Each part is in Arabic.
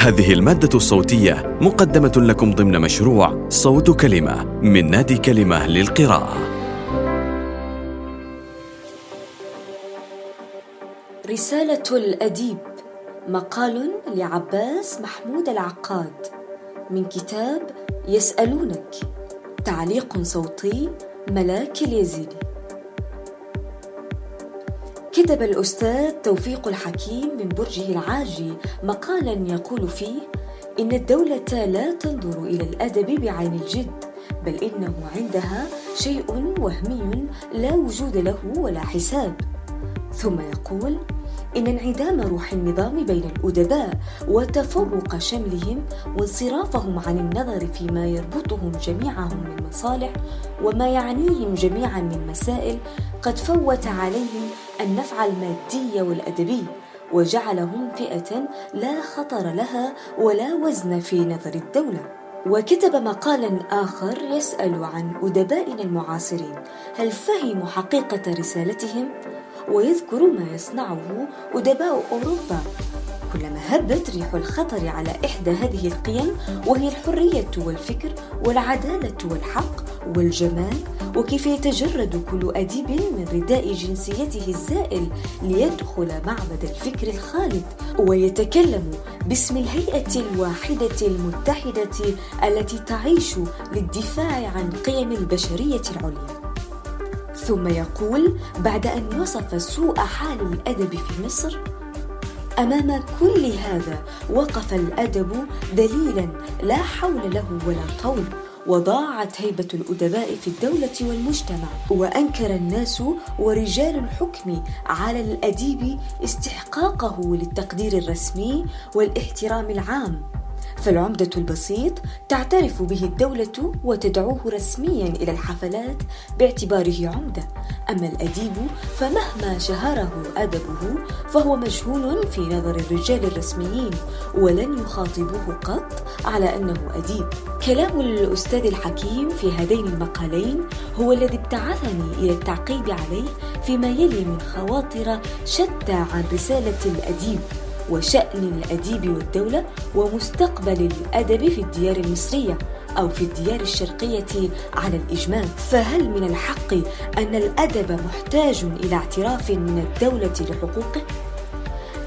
هذه المادة الصوتية مقدمة لكم ضمن مشروع صوت كلمة من نادي كلمة للقراءة. رسالة الأديب مقال لعباس محمود العقاد من كتاب يسألونك تعليق صوتي ملاك اليزيدي كتب الأستاذ توفيق الحكيم من برجه العاجي مقالا يقول فيه إن الدولة لا تنظر إلى الأدب بعين الجد بل إنه عندها شيء وهمي لا وجود له ولا حساب. ثم يقول إن انعدام روح النظام بين الأدباء وتفرق شملهم وانصرافهم عن النظر فيما يربطهم جميعهم من مصالح وما يعنيهم جميعا من مسائل قد فوت عليهم النفع المادي والأدبي وجعلهم فئة لا خطر لها ولا وزن في نظر الدولة وكتب مقالا آخر يسأل عن أدبائنا المعاصرين هل فهموا حقيقة رسالتهم؟ ويذكر ما يصنعه أدباء أوروبا. كلما هبت ريح الخطر على إحدى هذه القيم وهي الحرية والفكر والعدالة والحق والجمال. وكيف يتجرد كل أديب من رداء جنسيته الزائل ليدخل معبد الفكر الخالد ويتكلم باسم الهيئة الواحدة المتحدة التي تعيش للدفاع عن قيم البشرية العليا. ثم يقول بعد أن وصف سوء حال الأدب في مصر أمام كل هذا وقف الأدب دليلا لا حول له ولا طول وضاعت هيبة الأدباء في الدولة والمجتمع وأنكر الناس ورجال الحكم على الأديب استحقاقه للتقدير الرسمي والاحترام العام. فالعمدة البسيط تعترف به الدولة وتدعوه رسميا إلى الحفلات باعتباره عمدة. أما الأديب فمهما شهره أدبه فهو مجهول في نظر الرجال الرسميين ولن يخاطبوه قط على أنه أديب. كلام الأستاذ الحكيم في هذين المقالين هو الذي ابتعثني إلى التعقيب عليه فيما يلي من خواطر شتى عن رسالة الأديب. وشأن الأديب والدولة ومستقبل الأدب في الديار المصرية أو في الديار الشرقية على الإجمال فهل من الحق أن الأدب محتاج إلى اعتراف من الدولة لحقوقه؟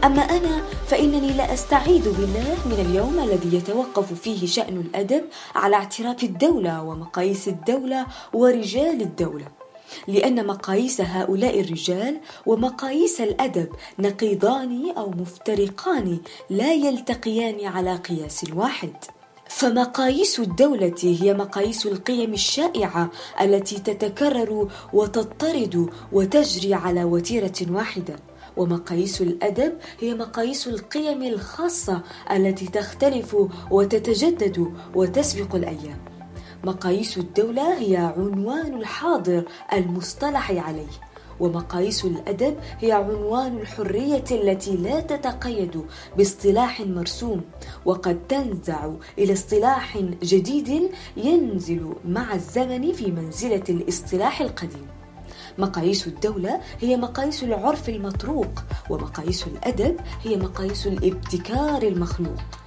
أما أنا فإنني لا أستعيذ بالله من اليوم الذي يتوقف فيه شأن الأدب على اعتراف الدولة ومقاييس الدولة ورجال الدولة لأن مقاييس هؤلاء الرجال ومقاييس الأدب نقيضان أو مفترقان لا يلتقيان على قياس واحد فمقاييس الدولة هي مقاييس القيم الشائعة التي تتكرر وتضطرد وتجري على وتيرة واحدة. ومقاييس الأدب هي مقاييس القيم الخاصة التي تختلف وتتجدد وتسبق الأيام. مقاييس الدولة هي عنوان الحاضر المصطلح عليه ومقاييس الأدب هي عنوان الحرية التي لا تتقيد باصطلاح مرسوم وقد تنزع إلى اصطلاح جديد ينزل مع الزمن في منزلة الاصطلاح القديم. مقاييس الدولة هي مقاييس العرف المطروق ومقاييس الأدب هي مقاييس الابتكار المخلوق.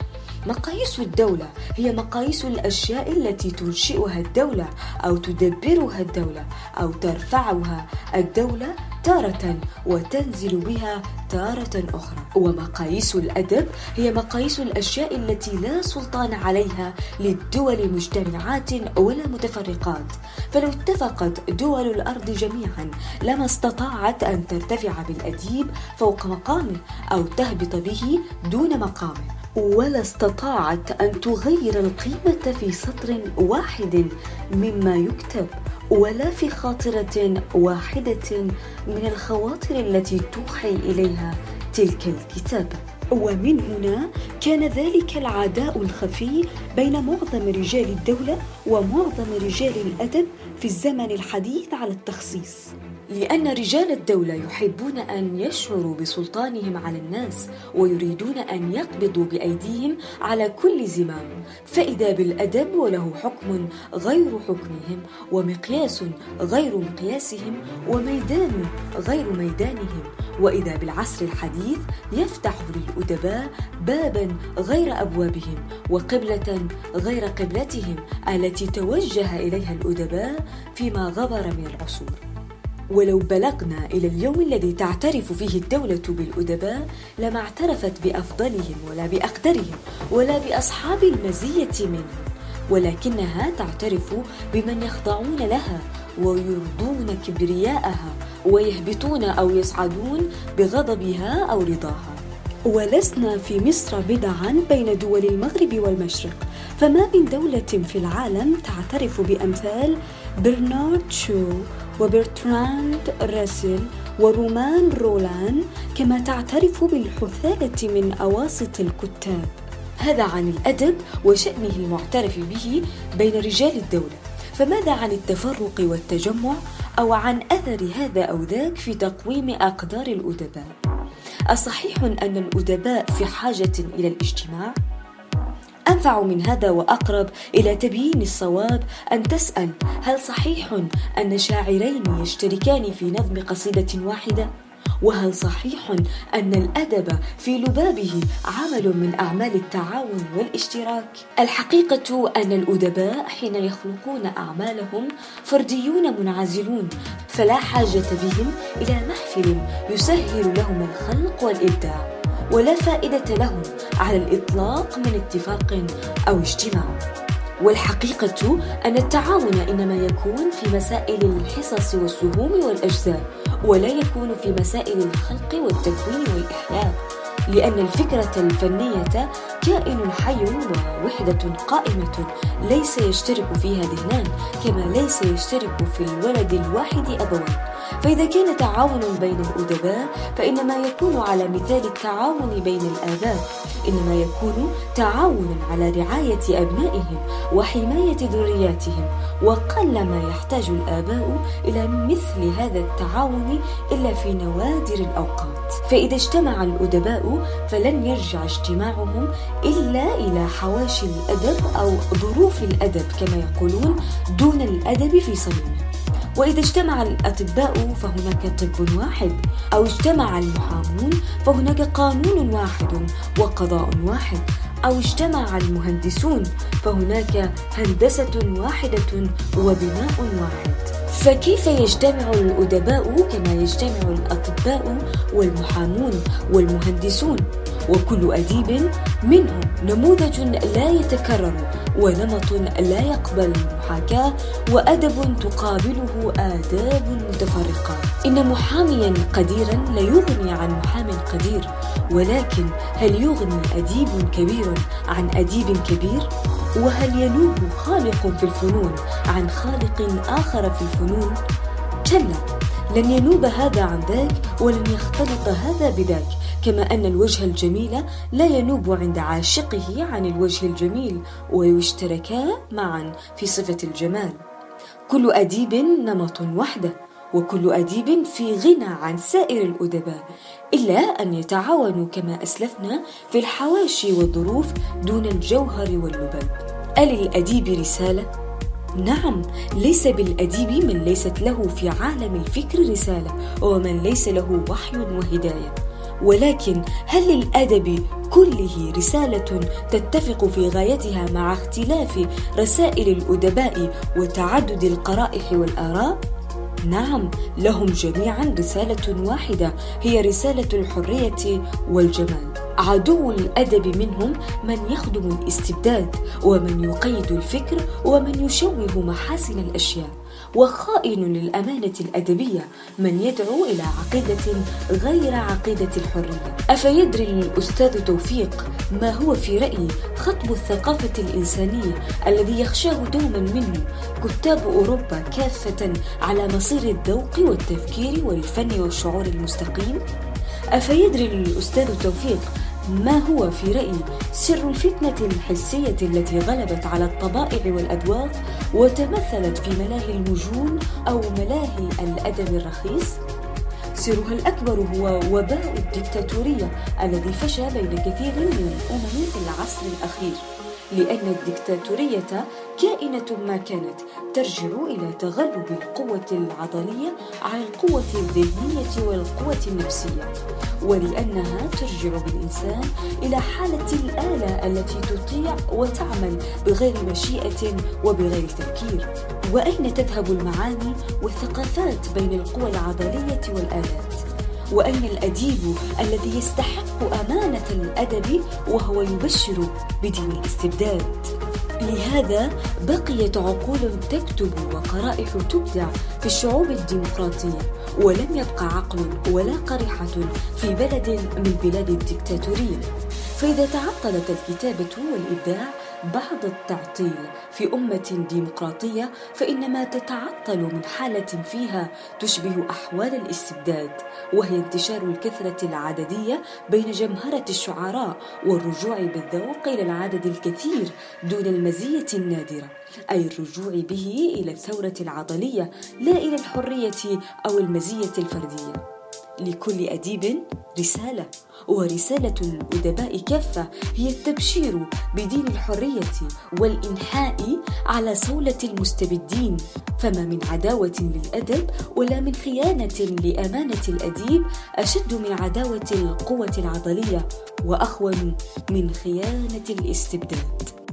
مقاييس الدولة. هي مقاييس الأشياء التي تنشئها الدولة أو تدبرها الدولة أو ترفعها الدولة تارة وتنزل بها تارة أخرى. ومقاييس الأدب هي مقاييس الأشياء التي لا سلطان عليها للدول مجتمعات ولا متفرقات. فلو اتفقت دول الأرض جميعا لما استطاعت أن ترتفع بالأديب فوق مقامه أو تهبط به دون مقامه. ولا استطاعت أن تغير القيمة في سطر واحد مما يكتب ولا في خاطرة واحدة من الخواطر التي توحي إليها تلك الكتابه ومن هنا كان ذلك العداء الخفي بين معظم رجال الدولة ومعظم رجال الأدب في الزمن الحديث على التخصيص. لأن رجال الدولة يحبون أن يشعروا بسلطانهم على الناس ويريدون أن يقبضوا بأيديهم على كل زمام فإذا بالأدب وله حكم غير حكمهم ومقياس غير مقياسهم وميدان غير ميدانهم وإذا بالعصر الحديث يفتح للأدباء بابا غير أبوابهم وقبلة غير قبلتهم التي توجه إليها الأدباء فيما غبر من العصور. ولو بلغنا إلى اليوم الذي تعترف فيه الدولة بالأدباء لما اعترفت بأفضلهم ولا بأقدرهم ولا بأصحاب المزية منهم. ولكنها تعترف بمن يخضعون لها ويرضون كبرياءها ويهبطون أو يصعدون بغضبها أو رضاها. ولسنا في مصر بدعا بين دول المغرب والمشرق. فما من دولة في العالم تعترف بأمثال برنارد شو وبرتراند راسل ورومان رولان كما تعترف بالحثالة من أواسط الكتاب. هذا عن الأدب وشأنه المعترف به بين رجال الدولة. فماذا عن التفرق والتجمع أو عن أثر هذا أو ذاك في تقويم أقدار الأدباء؟ أصحيح أن الأدباء في حاجة إلى الاجتماع؟ أنفع من هذا وأقرب إلى تبيين الصواب أن تسأل هل صحيح أن شاعرين يشتركان في نظم قصيدة واحدة؟ وهل صحيح أن الأدب في لبابه عمل من أعمال التعاون والاشتراك؟ الحقيقة أن الأدباء حين يخلقون أعمالهم فرديون منعزلون فلا حاجة بهم إلى محفل يسهل لهم الخلق والإبداع ولا فائدة لهم على الإطلاق من اتفاق أو اجتماع. والحقيقة أن التعاون إنما يكون في مسائل الحصص والسهوم والأجزاء ولا يكون في مسائل الخلق والتكوين والإحياء لأن الفكرة الفنية كائن حي ووحدة قائمة ليس يشترك فيها ذهنان كما ليس يشترك في الولد الواحد أبوان. فإذا كان تعاون بين الأدباء فإنما يكون على مثال التعاون بين الآباء إنما يكون تعاونا على رعاية أبنائهم وحماية ذرياتهم وقل ما يحتاج الآباء إلى مثل هذا التعاون إلا في نوادر الأوقات. فإذا اجتمع الأدباء فلن يرجع اجتماعهم إلا إلى حواشي الأدب أو ظروف الأدب كما يقولون دون الأدب في صميمه. وإذا اجتمع الأطباء فهناك طب واحد. أو اجتمع المحامون فهناك قانون واحد وقضاء واحد. أو اجتمع المهندسون فهناك هندسة واحدة وبناء واحد. فكيف يجتمع الأدباء كما يجتمع الأطباء والمحامون والمهندسون؟ وكل أديب منهم نموذج لا يتكرر. ونمط لا يقبل المحاكاة وأدب تقابله آداب متفرقة إن محاميا قديرا لا يغني عن محام قدير ولكن هل يغني أديب كبير عن أديب كبير؟ وهل ينوب خالق في الفنون عن خالق آخر في الفنون؟ كلا لن ينوب هذا عن ذاك ولن يختلط هذا بذاك كما أن الوجه الجميل لا ينوب عند عاشقه عن الوجه الجميل ويشتركا معا في صفة الجمال كل أديب نمط وحده وكل أديب في غنى عن سائر الأدباء إلا أن يتعاونوا كما أسلفنا في الحواشي والظروف دون الجوهر واللباب أللأديب رسالة؟ نعم ليس بالأديب من ليست له في عالم الفكر رسالة ومن ليس له وحي وهداية ولكن هل للأدب كله رسالة تتفق في غايتها مع اختلاف رسائل الأدباء وتعدد القرائح والآراء؟ نعم لهم جميعا رسالة واحدة هي رسالة الحرية والجمال عدو الأدب منهم من يخدم الاستبداد ومن يقيد الفكر ومن يشوه محاسن الأشياء وخائن للأمانة الأدبية من يدعو إلى عقيدة غير عقيدة الحرية أفيدري الأستاذ توفيق ما هو في رأيي خطب الثقافة الإنسانية الذي يخشاه دوما منه كتاب أوروبا كافة على مصير الذوق والتفكير والفن والشعور المستقيم؟ أفيدري الأستاذ توفيق ما هو في رأيي سر الفتنة الحسية التي غلبت على الطبائع والأذواق وتمثلت في ملاهي المجون أو ملاهي الأدب الرخيص؟ سرها الأكبر هو وباء الدكتاتورية الذي فشى بين كثير من الأمم في العصر الأخير لأن الدكتاتورية كائنة ما كانت ترجع إلى تغلب القوة العضلية على القوة الذهنية والقوة النفسية ولأنها ترجع بالإنسان إلى حالة الآلة التي تطيع وتعمل بغير مشيئة وبغير تفكير. وأين تذهب المعاني والثقافات بين القوى العضلية والآلات؟ وأين الأديب الذي يستحق أمانة الأدب وهو يبشر بدين الاستبداد؟ لهذا بقيت عقول تكتب وقرائح تبدع في الشعوب الديمقراطية ولم يبقى عقل ولا قريحة في بلد من بلاد الدكتاتورية. فإذا تعطلت الكتابة والإبداع بعض التعطيل في أمة ديمقراطية فإنما تتعطل من حالة فيها تشبه أحوال الاستبداد وهي انتشار الكثرة العددية بين جمهرة الشعراء والرجوع بالذوق إلى العدد الكثير دون المزية النادرة أي الرجوع به إلى الثورة العضلية لا إلى الحرية أو المزية الفردية. لكل أديب رسالة ورسالة الأدباء كافة هي التبشير بدين الحرية والإنحاء على صولة المستبدين. فما من عداوة للأدب ولا من خيانة لأمانة الأديب أشد من عداوة القوة العضلية وأخون من خيانة الاستبداد.